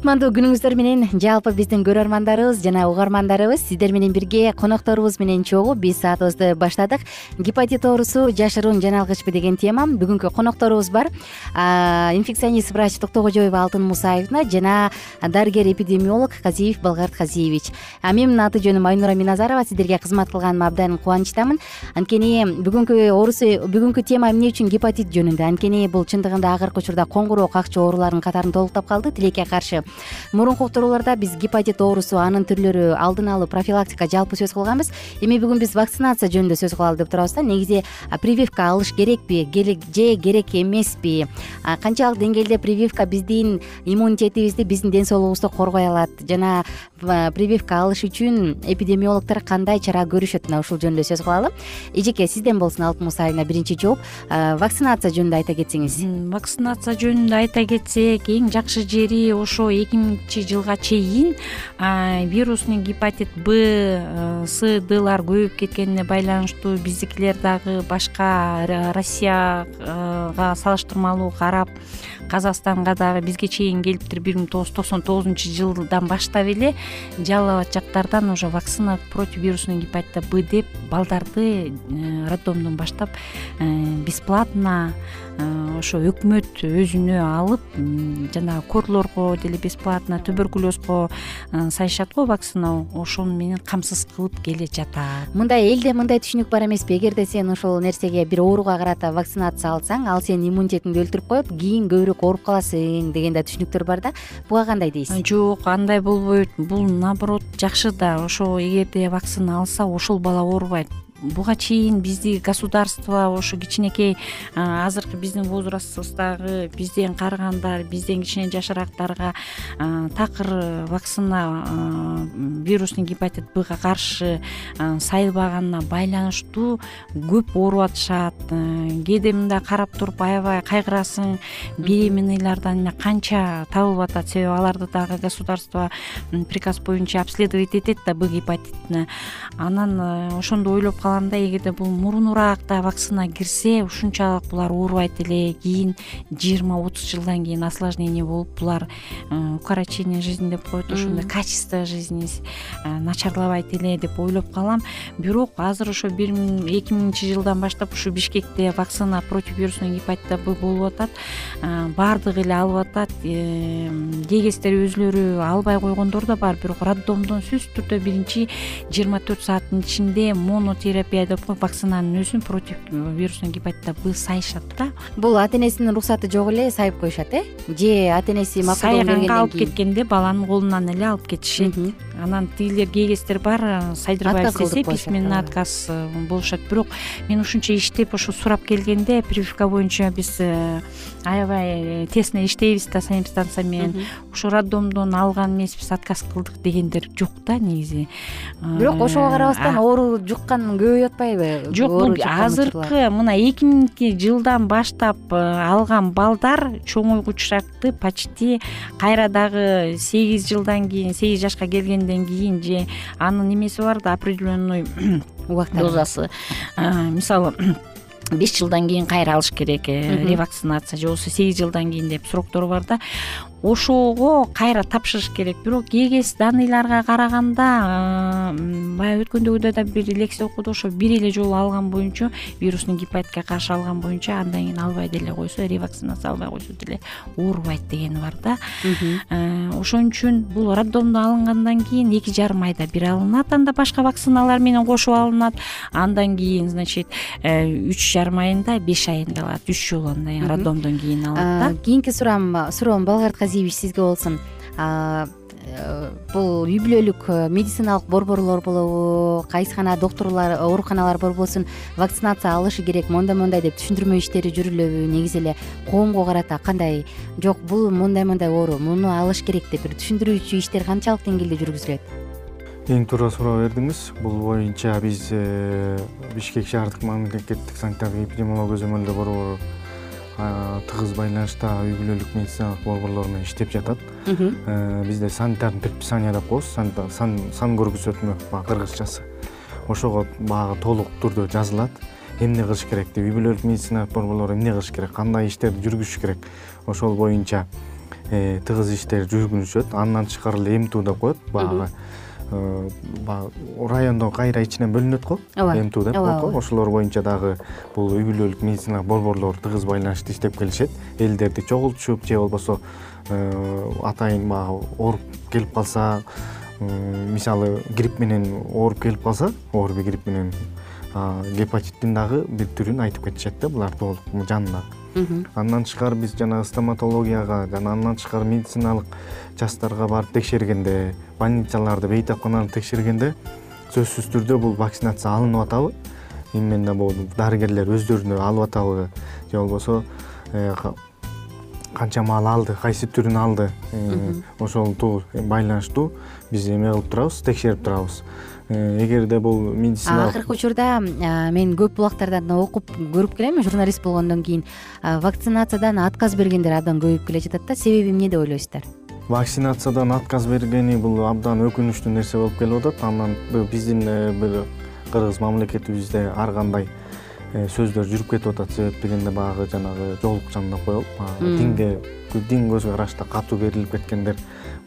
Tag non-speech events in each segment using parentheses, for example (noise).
кутмандуу күнүңүздөр менен жалпы биздин көрөрмандарыбыз жана угармандарыбыз сиздер менен бирге конокторубуз менен чогуу биз саатыбызды баштадык. Гепатит оорусу жашыруун жаналгычпы деген тема бүгүнкү конокторубуз бар. Инфекционист врач токтокожоева алтын мусаевна жана дарыгер эпидемиолог казиев балгарт казиевич. Менин аты жөнүм айнура миназарова. Сиздерге кызмат кылганыма абдан кубанычтамын. Анткени бүгүнкү оорусу бүгүнкү тема эмне үчүн гепатит жөнүндө? Анткени бул чындыгында акыркы учурда коңгуроо какчу оорулардын катарын толуктап калды. Тилекке каршы мурунку уктурууларда биз гепатит оорусу анын түрлөрү алдын алуу профилактика жалпы сөз кылганбыз. Эми бүгүн биз вакцинация жөнүндө сөз кылалы деп турабыз да. Негизи прививка алыш керекпи же керек эмеспи? Канчалык деңгээлде прививка биздин иммунитетибизди биздин ден соолугубузду коргой алат? Жана прививка алыш үчүн эпидемиологдор кандай чара көрүшөт мына ушул жөнүндө сөз кылалы? Эжеке сизден болсун алтын мусаевна биринчи жооп. Вакцинация жөнүндө айта кетсеңиз. Вакцинация жөнүндө айта кетсек эң жакшы жери ошо эки миңинчи жылга чейин вирусный гепатит б э, с дылар көбөйүп кеткенине байланыштуу биздикилер дагы башка россияга салыштырмалуу карап казакстанга дагы бизге чейин келиптир бир миң тогуз жүз токсон тогузунчу жылдан баштап эле жалал абад жактардан уже вакцина против вирусного гепатита б деп балдарды э, роддомдон баштап э, бесплатно ошо өкмөт өзүнө алып жанагы корлорго деле бесплатно туберкулезго салышат го вакцина ошону менен камсыз кылып келе жатат. Мындай элде мындай түшүнүк бар эмеспи? Эгерде сен ошол нерсеге бир ооруга карата вакцинация алсаң ал сенин иммунитетиңди өлтүрүп коет кийин көбүрөөк ооруп каласың деген да түшүнүктөр бар да. Буга кандай дейсиз жок андай болбойт. Бул наоборот жакшы да. Ошо эгерде вакцина алса ошол бала оорубайт буга чейин бизди государство ошо кичинекей азыркы биздин возрастыбыздагы бизден карыгандар бизден кичине жашыраактарга такыр вакцина вирусный гепатит бга каршы сайылбаганына байланыштуу көп ооруп атышат. Кээде мындай карап туруп аябай кайгырасың беременныйлардан эмне канча табылып атат. Себеби аларды дагы государство приказ боюнча обследовать этет да б гепатитине анан ошондо ойлоп эгерде бул мурунураак да вакцина кирсе ушунчалык булар оорубайт эле. Кийин жыйырма отуз жылдан кийин осложнение болуп булар э, укорочение жизни деп коет. Ошондой качество жизни э, начарлабайт эле деп ойлоп калам. Бирок азыр ошо бир миң эки миңинчи жылдан баштап ушу бишкекте вакцина против вирусного гепатита б болуп атат. Э, баардыгы эле алып атат. Кээгестер өзүлөрү албай койгондор да бар. Бирок роддомдон сөзсүз түрдө биринчи жыйырма төрт сааттын ичинде монотерапия деп коюп вакцинанын өзүн против вирусный гепатита б сайышат да. Бул ата энесинин уруксаты жок эле сайып коюшат э? Же ата энеси макулдугун сайганга алып кеткенде баланын колунан эле алып кетишет. Анан тигилер кээ кездер бар Отказ кылдырып десе письменный отказ э, болушат. Бирок мен ушунча иштеп ошо сурап келгенде прививка боюнча биз э, аябай э, тесно иштейбиз да санэпистанция менен ошо роддомдон алган эмеспиз отказ кылдык дегендер жок да негизи. Бирок ошого карабастан оору жуккан көбөйүп атпайбы? Жок бул азыркы мына эки миңинчи жылдан баштап э, алган балдар чоңойгучтарды почти кайра дагы сегиз жылдан кийин сегиз жашка келгенден кийин же анын эмеси бар да определенный (coughs) убактар дозасы А, мисалы (coughs) беш жылдан кийин кайра алыш керек э, ревакцинация же болбосо сегиз жылдан кийин деп сроктору бар да ошого кайра тапшырыш керек. Бирок кээ кез данныйларга караганда баягы өткөндөгүдөй да бир лекция окуду ошо бир эле жолу алган боюнча вирусный гепатитке каршы алган боюнча андан кийин албай деле койсо ревакцинация албай койсо деле оорубайт дегени бар да. Э, ошон үчүн бул роддомдон алынгандан кийин эки жарым айда бир алынат анда башка вакциналар менен кошуп алынат. Андан кийин значит э, үч жарым айында беш айында алат үч жолу андан Мгм. роддомдон кийин алат да. кийинки суроом суроом балгарт сизге болсун. Э, бул үй бүлөлүк э, медициналык борборлор болобу кайсы гана докторлор ооруканалар болбосун вакцинация алышы керек мондай мондай деп түшүндүрмө иштери жүрүлөбү негизи эле коомго карата кандай жок бул мондай мондай оору муну алыш керек деп бир түшүндүрүүчү иштер канчалык деңгээлде жүргүзүлөт? Эң туура суроо бердиңиз. Бул боюнча биз э, бишкек шаардык мамлекеттик санитардык эпидемиология көзөмөлдөө борбору тыгыз байланышта үй бүлөлүк медициналык борборлор менен иштеп жатат. Бизде санитарный предписание деп коебуз сан көргөзөтмө баягы кыргызчасы. Ошого баягы толук түрдө жазылат. Эмне кылыш керек деп үй бүлөлүк медициналык борборлор эмне кылыш керек кандай иштерди жүргүзүш керек? Ошол боюнча э, тыгыз иштер жүргүзүшөт андан тышкары эле эмтуу деп коет баягы баягы райондо кайра ичинен бөлүнөт го ооба эмтуу деп коет го ошолор боюнча дагы бул үй бүлөлүк медициналык борборлор тыгыз байланышта иштеп келишет элдерди чогултушуп же болбосо э, атайын баягы ооруп келип калса мисалы грипп менен ооруп келип калса орб грипп менен гепатиттин дагы бир түрүн айтып кетишет да булар толук жанында Мгм. Андан тышкары биз жанагы стоматологияга жана андан тышкары медициналык частарга барып текшергенде больницаларды бейтапканаларды текшергенде сөзсүз түрдө бул вакцинация алынып атабы именно бул дарыгерлер өздөрүнө алып атабы же болбосо э, ка- канча маал алды кайсы түрүн алды э, ошол туу байланыштуу биз эме кылып турабыз текшерип турабыз. Э, эгерде бул медициналык акыркы учурда мен көп булактардан окуп көрүп келем журналист болгондон кийин вакцинациядан отказ бергендер абдан көбөйүп келе жатат да себеби эмне деп ойлойсуздар вакцинациядан отказ бергени бул абдан өкүнүчтүү нерсе болуп келип атат анан биздин э, бир кыргыз мамлекетибизде ар кандай э, сөздөр жүрүп кетип атат себеп дегенде баягы жанагы жоолукчан деп коелу баягы динге дин көз карашта катуу берилип кеткендер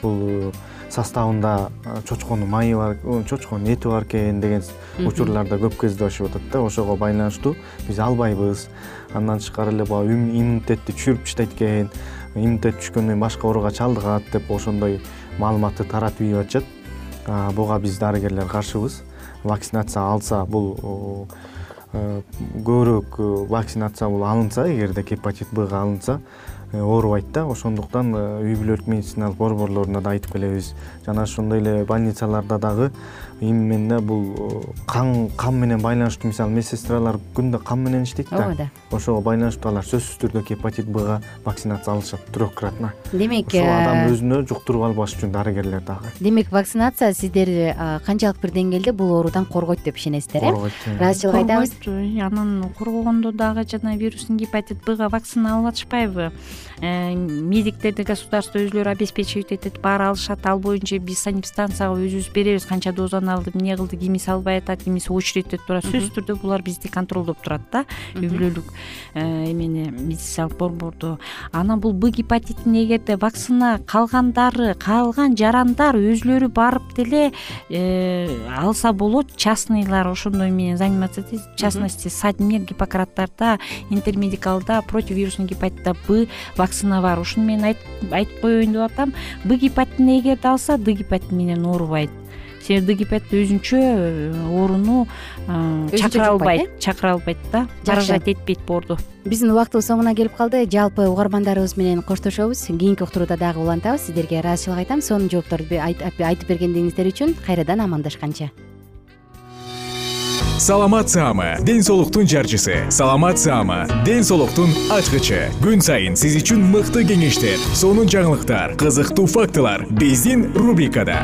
бул э, составында э, чочконун майы бар э, чочконун эти бар экен деген Мгм. учурларда көп кездешип атат да. Ошого байланыштуу биз албайбыз. Андан тышкары эле баягы им- иммунитетти түшүрүп таштайт экен иммунитет түшкөндөн кийин башка ооруга чалдыгат деп ошондой маалыматты таратып ийип атышат. Буга биз дарыгерлер каршыбыз. Вакцинация алса бул көбүрөөк вакцинация бул алынса эгерде гепатит бга алынса оорубайт да. Ошондуктан э, үй бүлөлүк медициналык борборлоруна да айтып келебиз. Жана ошондой эле больницаларда дагы именно бул э, кан кан менен байланыштуу мисалы медсестралар күндө кан менен иштейт ооба да. Да ошого байланыштуу алар сөзсүз түрдө гепатит бга вакцинация алышат трехкратно демек ошол адам э, өзүнө жуктуруп албаш үчүн дарыгерлер дагы. демек вакцинация сиздер а, канчалык бир деңгээлде бул оорудан коргойт деп ишенесиздер э? Коргойт ыраазычылык айтабыз Коргойт, э, анан коргогондо дагы жана вирусный гепатит бга вакцина алып атышпайбы Э, медиктерди государство өзүлөрү обеспечивать этет баары алышат. Ал боюнча биз санэпистанцияга өзүбүз беребиз канча дозаны алды эмне кылды кимиси албай атат кимиси очередьте турат. Сөзсүз түрдө булар бизди контролдоп турат да. Үй бүлөлүк э, эмени медициналык борборду. Анан бул б гепатитин эгерде вакцина калгандары калган жарандар өзүлөрү барып деле э, алса болот частныйлар ошондой менен заниматься этет в частности садмир гиппократтарда интермедикалда противовирусный гепатита б вакцина бар. Ушуну мен айт- айтып коеюн деп атам. Б гепатитин эгерде алса д гепатит менен оорубайт себеби гипат өзүнчө ооруну чакыра албайт чакыра албайт да. Заражать этпейт боорду биздин убактыбыз соңуна келип калды. Жалпы угармандарыбыз менен коштошобуз. Кийинки уктурууда дагы улантабыз. Сиздерге ыраазычылык айтам. Сонун жоопторду айтып бергендигиңиздер үчүн кайрадан амандашканча. Саламат саама ден соолуктун жарчысы. Саламат саама ден соолуктун ачкычы. Күн сайын сиз үчүн мыкты кеңештер сонун жаңылыктар кызыктуу фактылар. Биздин рубрикада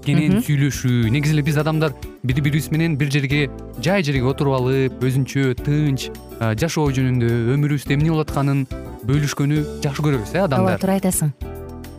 кенен сүйлөшүү. Негизи эле биз адамдар бири бирибиз менен бир жерге жай жерге отуруп алып өзүнчө тынч жашоо жөнүндө өмүрүбүздө эмне болуп атканын бөлүшкөнү жакшы көрөбүз э адамдар. Ооба туура айтасың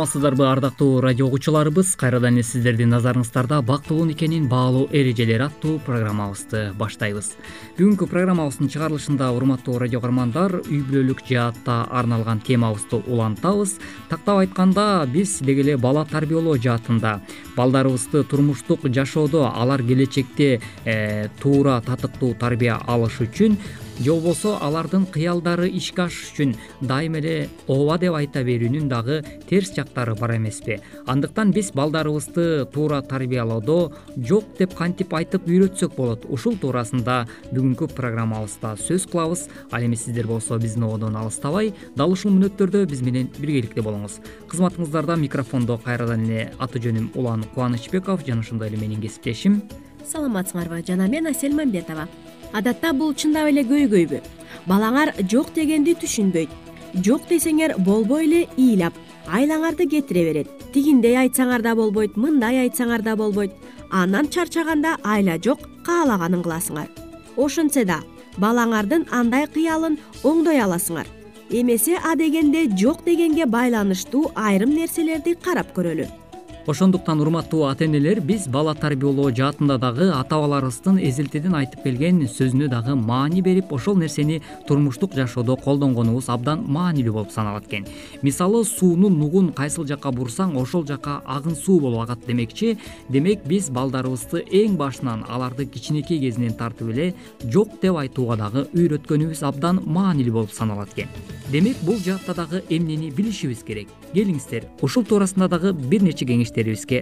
саламатсыздарбы ардактуу радио угуучуларыбыз кайрадан эле сиздердин назарыңыздарда бактылуу никенин баалуу эрежелери аттуу программабызды баштайбыз. Бүгүнкү программабыздын чыгарылышында урматтуу радио каармандар үй бүлөлүк жаатта арналган темабызды улантабыз. Тактап айтканда биз деги эле бала тарбиялоо жаатында. Балдарыбызды турмуштук жашоодо алар келечекте э, туура татыктуу тарбия алышы үчүн болбосо алардын кыялдары ишке ашыш үчүн дайыма эле ооба деп айта берүүнүн дагы терс жактары бар эмеспи. Андыктан биз балдарыбызды туура тарбиялоодо жок деп кантип айтып үйрөтсөк болот. Ушул туурасында бүгүнкү программабызда сөз кылабыз. Ал эми сиздер болсо биздин ободон алыстабай дал ушул мүнөттөрдө биз менен биргеликте болуңуз. Кызматыңыздарда микрофондо кайрадан эле аты жөнүм улан кубанычбеков. Жана ошондой эле менин кесиптешим. Саламатсыңарбы жана мен асель мамбетова адатта бул чындап эле көйгөйбү. Балаңар жок дегенди түшүнбөйт жок десеңер болбой эле ыйлап айлаңарды кетире берет. Тигиндей айтсаңар да болбойт мындай айтсаңар да болбойт. Анан чарчаганда айла жок каалаганын кыласыңар. Ошентсе да балаңардын андай кыялын оңдой аласыңар. Эмесе адегенде жок дегенге байланыштуу айрым нерселерди карап көрөлү ошондуктан урматтуу ата энелер биз бала тарбиялоо жаатында дагы ата бабаларыбыздын эзелтеден айтып келген сөзүнө дагы маани берип ошол нерсени турмуштук жашоодо колдонгонубуз абдан маанилүү болуп саналат экен. Мисалы суунун нугун кайсыл жакка бурсаң ошол жака агын суу болуп агат демекчи. Демек биз балдарыбызды эң башынан аларды кичинекей кезинен тартып эле жок деп айтууга дагы үйрөткөнүбүз абдан маанилүү болуп саналат экен. Демек бул жаатта дагы эмнени билишибиз керек? Келиңиздер. Ушул туурасында дагы бир нече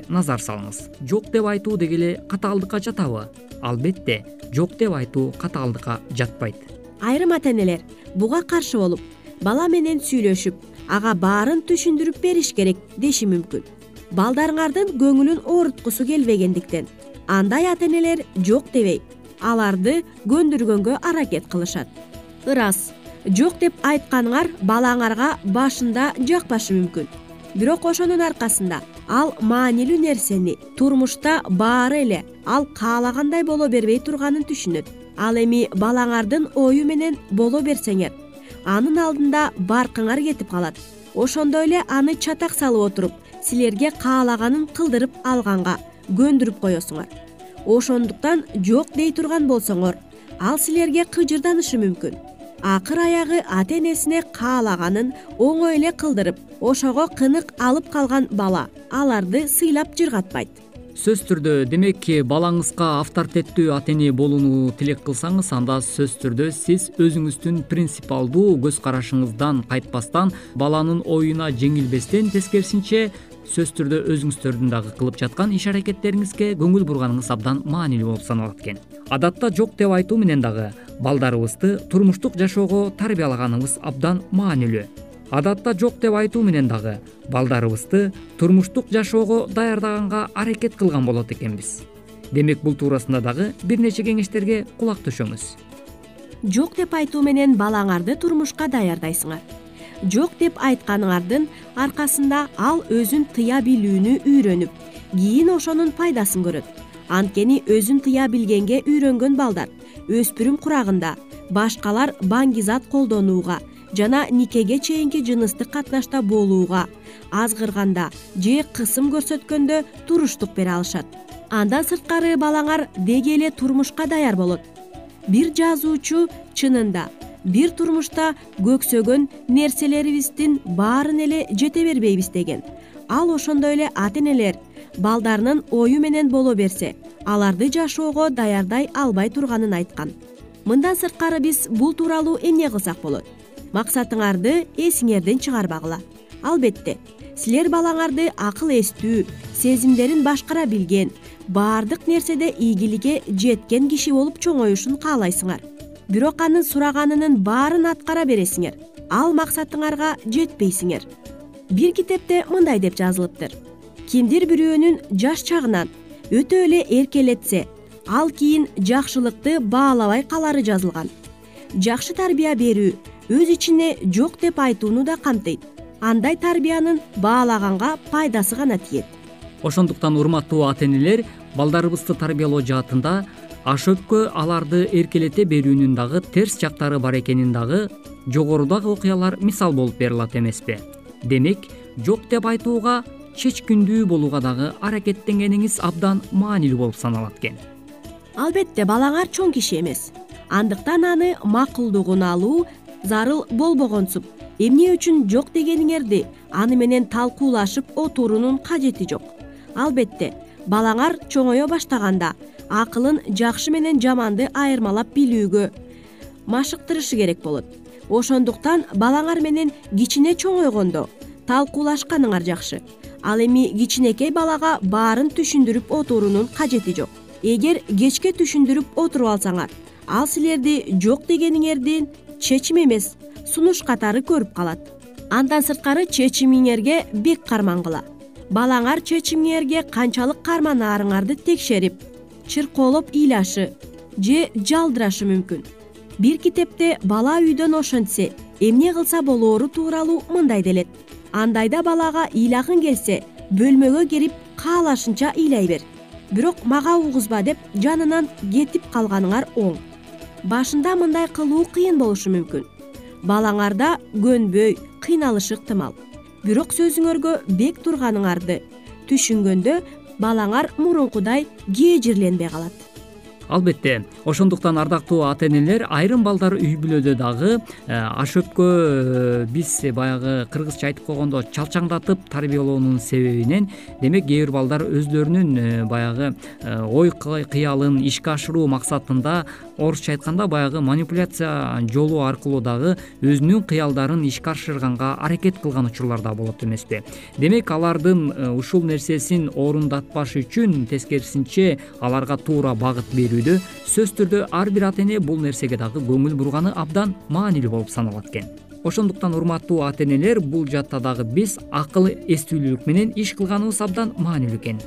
назар салыңыз. Жок деп айтуу деги эле катаалдыкка жатабы? Албетте жок деп айтуу катаалдыкка жатпайт. Айрым ата энелер буга каршы болуп бала менен сүйлөшүп ага баарын түшүндүрүп бериш керек деши мүмкүн. Балдарыңардын көңүлүн ооруткусу келбегендиктен андай ата энелер жок дебей аларды көндүргөнгө аракет кылышат. Ырас жок деп айтканыңар балаңарга башында жакпашы мүмкүн бирок ошонун аркасында ал маанилүү нерсени турмушта баары эле ал каалагандай боло бербей турганын түшүнөт. Ал эми балаңардын ою менен боло берсеңер анын алдында баркыңар кетип калат. Ошондой эле аны чатак салып отуруп силерге каалаганын кылдырып алганга көндүрүп коесуңар. Ошондуктан жок дей турган болсоңор ал силерге кыжырданышы мүмкүн акыр аягы ата энесине каалаганын оңой эле кылдырып ошого кынык алып калган бала. Аларды сыйлап жыргатпайт. Сөзсүз түрдө демек балаңызга авторитеттүү ата эне болууну тилек кылсаңыз анда сөзсүз түрдө сиз өзүңүздүн принципиалдуу көз карашыңыздан кайтпастан баланын оюна жеңилбестен тескерисинче сөзсүз түрдө өзүңүздөрдүн дагы кылып жаткан иш аракеттериңизге көңүл бурганыңыз абдан маанилүү болуп саналат экен. Адатта жок деп айтуу менен дагы балдарыбызды турмуштук жашоого тарбиялаганыбыз абдан маанилүү. Адатта жок деп айтуу менен дагы балдарыбызды турмуштук жашоого даярдаганга аракет кылган болот экенбиз. Демек бул туурасында дагы бир нече кеңештерге кулак төшөңүз. Жок деп айтуу менен балаңарды турмушка даярдайсыңар жок деп айтканыңардын аркасында ал өзүн тыя билүүнү үйрөнүп кийин ошонун пайдасын көрөт. Анткени өзүн тыя билгенге үйрөнгөн балдар өспүрүм курагында башкалар баңгизат колдонууга жана никеге чейинки жыныстык катнашта болууга азгырганда же кысым көрсөткөндө туруштук бере алышат. Андан сырткары балаңар деги эле турмушка даяр болот. Бир жазуучу чынында бир турмушта көксөгөн нерселерибиздин баарын эле жете бербейбиз деген. Ал ошондой эле ата энелер балдарынын ою менен боло берсе аларды жашоого даярдай албай турганын айткан. Мындан сырткары биз бул тууралуу эмне кылсак болот? Максатыңарды эсиңерден чыгарбагыла албетте силер балаңарды акыл эстүү сезимдерин башкара билген баардык нерседе ийгиликке жеткен киши болуп чоңоюшун каалайсыңар бирок анын сураганынын баарын аткара бересиңер. Ал максатыңарга жетпейсиңер. Бир китепте мындай деп жазылыптыр. Кимдир бирөөнүн жаш чагынан өтө эле эркелетсе ал кийин жакшылыкты баалабай калары жазылган. Жакшы тарбия берүү өз ичине жок деп айтууну да камтыйт. Андай тарбиянын баалаганга пайдасы гана тиет ошондуктан урматтуу ата энелер балдарыбызды тарбиялоо жаатында ашөпкө аларды эркелете берүүнүн дагы терс жактары бар экенин дагы жогорудагы окуялар мисал болуп бере алат эмеспи. Демек жок деп айтууга чечкиндүү болууга дагы аракеттенгениңиз абдан маанилүү болуп саналат экен. Албетте балаңар чоң киши эмес. Андыктан аны макулдугун алуу зарыл болбогонсуп. Эмне үчүн жок дегениңерди аны менен талкуулашып отуруунун кажети жок. Албетте балаңар чоңое баштаганда акылын жакшы менен жаманды айырмалап билүүгө машыктырышы керек болот. Ошондуктан балаңар менен кичине чоңойгондо талкуулашканыңар жакшы. Ал эми кичинекей балага баарын түшүндүрүп отуруунун кажети жок. Эгер кечке түшүндүрүп отуруп алсаңар ал силерди жок дегениңердин чечими эмес сунуш катары көрүп калат. Андан сырткары чечимиңерге бек кармангыла балаңар чечимиңерге канчалык карманаарыңарды текшерип чыркоолоп ыйлашы же жалдырашы мүмкүн. Бир китепте бала үйдөн ошентсе эмне кылса болоору тууралуу мындай делет. Андайда балага ыйлагың келсе бөлмөгө кирип каалашынча ыйлай бер. Бирок мага угузба деп жанынан кетип калганыңар оң. Башында мындай кылуу кыйын болушу мүмкүн. Балаңарда көнбөй кыйналышы ыктымал бирок сөзүңөргө бек турганыңарды түшүнгөндө балаңар мурункудай кээжирленбей калат. Албетте ошондуктан ардактуу ата энелер айрым балдар үй бүлөдө дагы э, ашөпкө э, биз баягы кыргызча айтып койгондо чалчаңдатып тарбиялоонун себебинен демек кээ бир балдар өздөрүнүн э, баягы ой кыялын ишке ашыруу максатында орусча айтканда баягы манипуляция жолу аркылуу дагы өзүнүн кыялдарын ишке ашырганга аракет кылган учурлар да болот эмеспи. Демек алардын ушул нерсесин орундатпаш үчүн тескерисинче аларга туура багыт берүү сөзсүз түрдө ар бир ата эне бул нерсеге дагы көңүл бурганы абдан маанилүү болуп саналат экен. Ошондуктан урматтуу ата энелер бул жаатта дагы биз акыл эстүүлүк менен иш кылганыбыз абдан маанилүү экен.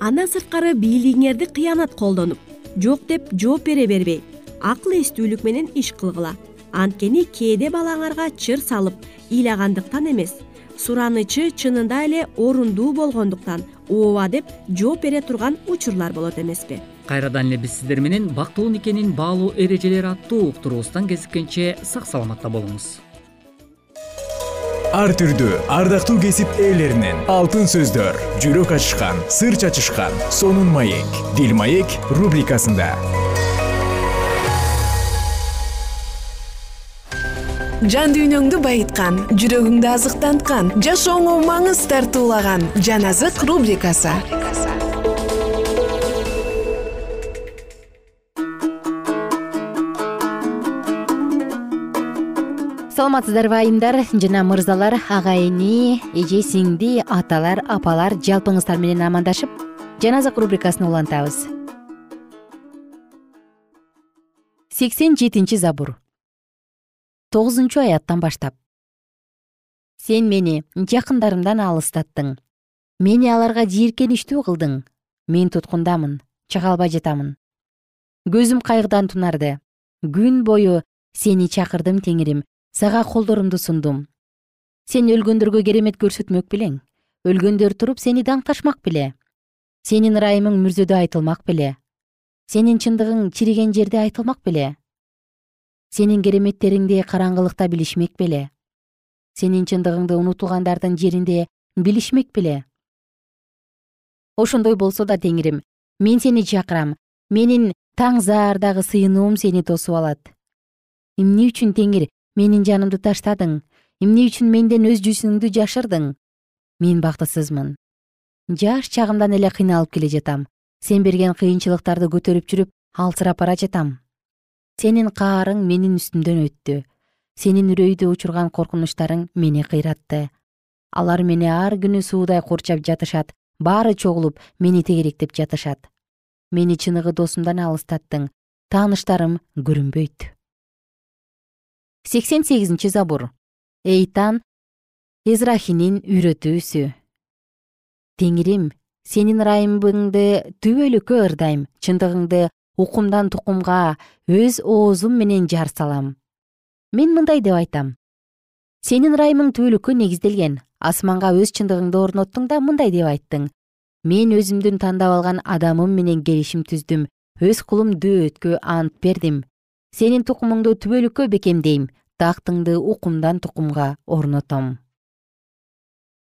Андан сырткары бийлигиңерди кыянат колдонуп жок деп жооп бере бербей акыл эстүүлүк менен иш кылгыла. Анткени кээде балаңарга чыр салып ыйлагандыктан эмес. Суранычы чынында эле орундуу болгондуктан ооба деп жооп бере турган учурлар болот эмеспи. Кайрадан эле биз сиздер менен бактылуу никенин баалуу эрежелери аттуу уктуруубуздан кезиккенче сак саламатта болуңуз. Ар түрдүү ардактуу кесип ээлеринен алтын сөздөр жүрөк ачышкан сыр чачышкан сонун маек дил маек рубрикасында жан дүйнөңдү байыткан жүрөгүңдү азыктанткан жашооңо маңыз тартуулаган жан азык рубрикасы. Саламатсыздарбы айымдар жана мырзалар ага эне эже сиңди аталар апалар жалпыңыздар менен амандашып жан азык рубрикасын улантабыз. Сексен жетинчи забур тогузунчу аяттан баштап. Сен мени жакындарымдан алыстаттың. Мени аларга жийиркеничтүү кылдың. Мен туткундамын чыга албай жатамын. Көзүм кайгыдан тунарды. Күн бою сени чакырдым теңирим сага колдорумду сундум. Сен өлгөндөргө керемет көрсөтмөк белең өлгөндөр туруп сени даңкташмак беле сенин ырайымың мүрзөдө айтылмак беле сенин чындыгың чириген жерде айтылмак беле сенин кереметтериңди караңгылыкта билишмек беле. Сенин чындыгыңды унутулгандардын жеринде билишмек беле. Ошондой болсо да теңирим мен сени чакырам. Менин таң заардагы сыйынуум сени тосуп алат. Эмне үчүн теңир менин жанымды таштадың? Эмне үчүн менден өз жүзүңдү жашырдың? Мен бактысызмын. Жаш чагымдан эле кыйналып келе жатам. Сен берген кыйынчылыктарды көтөрүп жүрүп алсырап бара жатам сенин каарың менин үстүмдөн өттү. Сенин үрөйдү учурган коркунучтарың мени кыйратты. Алар мени ар күнү суудай курчап жатышат баары чогулуп мени тегеректеп жатышат. Мени чыныгы досумдан алыстаттың тааныштарым көрүнбөйт сексен сегизинчи забур. Эйтан эзрахинин үйрөтүүсү. Теңирим сенин ырайымыңды түбөлүккө ырдайм чындыгыңды укумдан тукумга өз оозум менен жар салам. Мен мындай деп айтам. Сенин ырайымың түбөлүккө негизделген асманга өз чындыгыңды орноттуң да мындай деп айттың. Мен өзүмдүн тандап алган адамым менен келишим түздүм өз кулум дөөткө ант бердим. Сенин тукумуңду түбөлүккө бекемдейм тактыңды укумдан тукумга орнотом.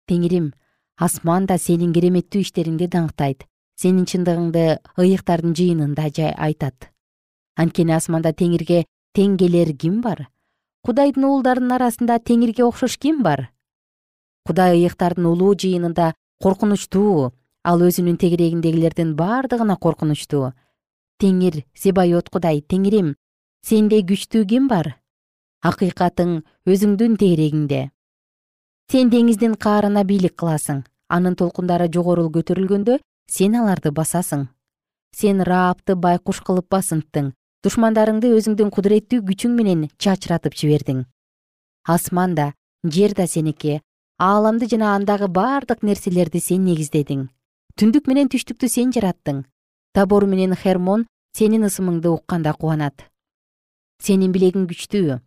Теңирим асман да сенин кереметтүү иштериңди даңктайт сенин чындыгыңды ыйыктардын жыйынында айтат. Анткени асманда теңирге тең келер ким бар? Кудайдын уулдарынын арасында теңирге окшош ким бар? Кудай ыйыктардын улуу жыйынында коркунучтуу ал өзүнүн тегерегиндегилердин бардыгына коркунучтуу. Теңир зебайот кудай теңирим сенде күчтүү ким бар? Акыйкатың өзүңдүн тегерегиңде. Сен деңиздин каарына бийлик кыласың. Анын толкундары жогору көтөрүлгөндө сен аларды басасың. Сен раапты байкуш кылып басынттың. Душмандарыңды өзүңдүн кудуреттүү күчүң менен чачыратып жибердиң. Асман да жер да сеники ааламды жана андагы бардык нерселерди сен негиздедиң. Түндүк менен түштүктү сен жараттың. Табор менен хермон сенин ысымыңды укканда кубанат. Сенин билегиң күчтүү.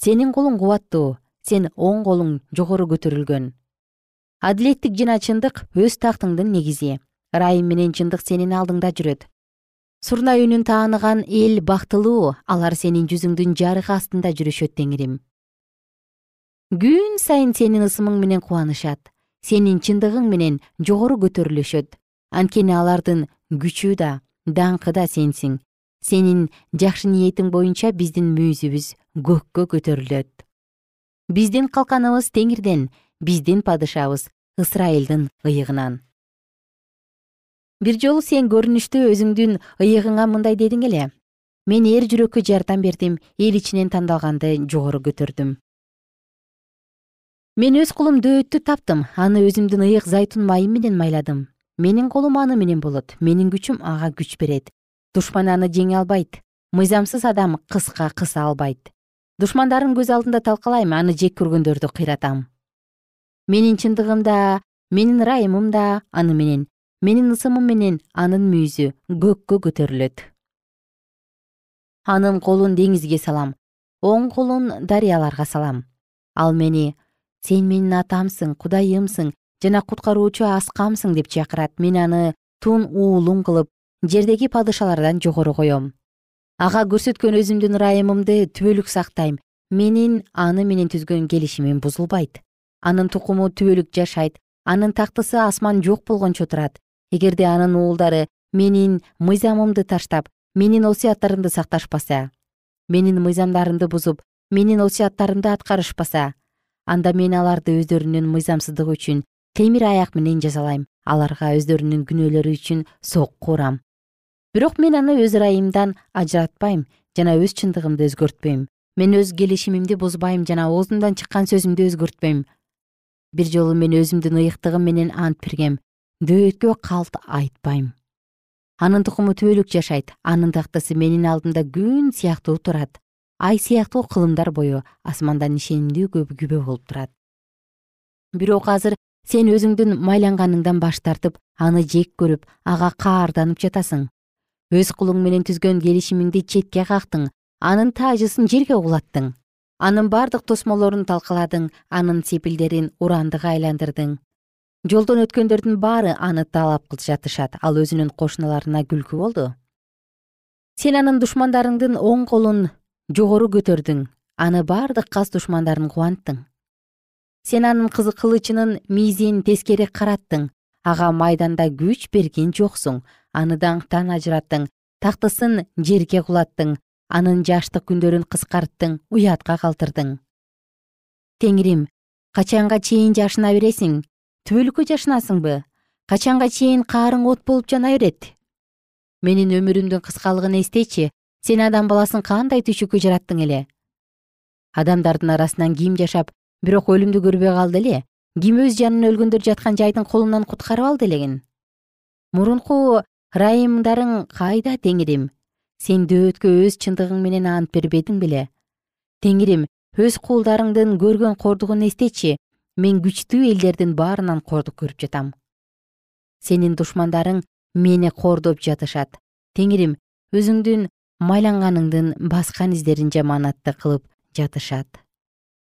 Сенин колуң кубаттуу. Сен оң колуң жогору көтөрүлгөн. Адилеттик жана чындык өз тактыңдын негизи ырайым менен чындык сенин алдыңда жүрөт. Сурнай үнүн тааныган эл бактылуу алар сенин жүзүңдүн жарыгы астында жүрүшөт теңирим. Күн сайын сенин ысымың менен кубанышат сенин чындыгың менен жогору көтөрүлүшөт анткени алардын күчү да даңкы да сенсиң. Сенин жакшы ниетиң боюнча биздин мүйүзүбүз көккө көтөрүлөт. Биздин калканыбыз теңирден биздин падышабыз ысрайылдын ыйыгынан бир жолу сен көрүнүштө өзүңдүн ыйыгыңа мындай дедиң эле. Мен эр жүрөккө жардам бердим эл ичинен тандалганды жогору көтөрдүм мен өз кулум дөөттү таптым аны өзүмдүн ыйык зайтун майым менен майладым. Менин колум аны менен болот менин күчүм ага күч берет. Душман аны жеңе албайт мыйзамсыз адам кыска кыса албайт. Душмандарын көз алдында талкалайм аны жек көргөндөрдү кыйратам. Менин чындыгым да менин ырайымым да аны менен менин ысымым менен анын мүйүзү көккө көтөрүлөт. Анын колун деңизге салам оң колун дарыяларга салам. Ал мени сен менин атамсың кудайымсың жана куткаруучу аскамсың деп чакырат мен аны тун уулуң кылып жердеги падышалардан жогору коем ага көрсөткөн өзүмдүн ырайымымды түбөлүк сактайм. Менин аны менен түзгөн келишимим бузулбайт. Анын тукуму түбөлүк жашайт. Анын тактысы асман жок болгончо турат эгерде анын уулдары менин мыйзамымды таштап менин осуяттарымды сакташпаса менин мыйзамдарымды бузуп менин осуяттарымды аткарышпаса анда мен аларды өздөрүнүн мыйзамсыздыгы үчүн темир аяк менен жазалайм аларга өздөрүнүн күнөөлөрү үчүн сокку урам бирок мен аны өз ырайымдан ажыратпайм жана өз чындыгымды өзгөртпөйм. Мен өз келишимимди бузбайм жана оозумдан чыккан сөзүмдү өзгөртпөйм. Бир жолу мен өзүмдүн ыйыктыгым менен ант бергем дөөткө калт айтпайм. Анын тукуму түбөлүк жашайт. Анын тактысы менин алдымда күн сыяктуу турат. Ай сыяктуу кылымдар бою асмандан ишенимдүү күбө болуп турат. Бирок азыр сен өзүңдүн майланганыңдан баш тартып аны жек көрүп ага каарданып жатасың. Өз кулуң менен түзгөн келишимиңди четке кактың. Анын таажысын жерге кулаттың анын бардык тосмолорун талкаладың. Анын сепилдерин урандыга айландырдың жолдон өткөндөрдүн баары аны таалап жатышат ал өзүнүн кошуналарына күлкү болду. Сен анын душмандарыңдын оң колун жогору көтөрдүң аны бардык кас душмандарын кубанттың. Сен анын кылычынын мийизин тескери караттың ага майданда күч берген жоксуң аны даңктан ажыраттың тактысын жерге кулаттың анын жаштык күндөрүн кыскарттың уятка калтырдың. Теңирим качанга чейин жашына бересиң түбөлүккө жашынасыңбы? Качанга чейин каарың от болуп жана берет менин өмүрүмдүн кыскалыгын эстечи сен адам баласын кандай түйшүккө жараттың эле? Адамдардын арасынан ким жашап бирок өлүмдү көрбөй калды эле? Ким өз жанын өлгөндөр жаткан жайдын колунан куткарып алды элегин? Мурунку ырайымдарың кайда теңирим? Сен дөөткө өз чындыгың менен ант бербедиң беле. Теңирим өз куулдарыңдын көргөн кордугун эстечи мен күчтүү элдердин баарынан кордук көрүп жатам. Сенин душмандарың мени кордоп жатышат. Теңирим өзүңдүн майланганыңдын баскан издерин жаманатты кылып жатышат.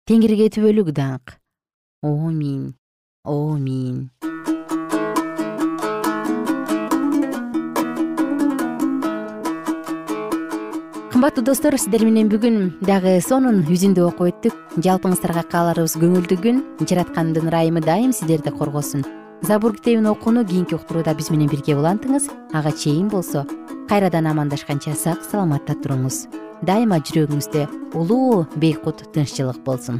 Теңирге түбөлүк даңк. Омин омин кымбаттуу достор сиздер менен бүгүн дагы сонун үзүндү окуп өттүк. Жалпыңыздарга кааларыбыз көңүлдүү күн жараткандын ырайымы дайым сиздерди коргосун. Забур китебин окууну кийинки уктурууда биз менен бирге улантыңыз. Ага чейин болсо кайрадан амандашканча сак саламатта туруңуз. Дайыма жүрөгүңүздө улуу бейкут тынччылык болсун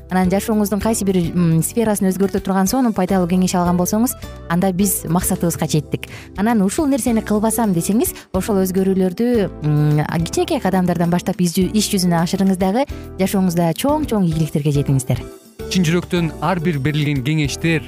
анан жашооңуздун кайсы бир сферасын өзгөртө турган сонун пайдалуу кеңеш алган болсоңуз анда биз максатыбызга жеттик. Анан ушул нерсени кылбасам десеңиз ошол өзгөрүүлөрдү кичинекей кадамдардан баштап иш жүзүнө ашырыңыз дагы жашооңузда чоң чоң ийгиликтерге жетиңиздер. Чын жүрөктөн ар бир берилген кеңештер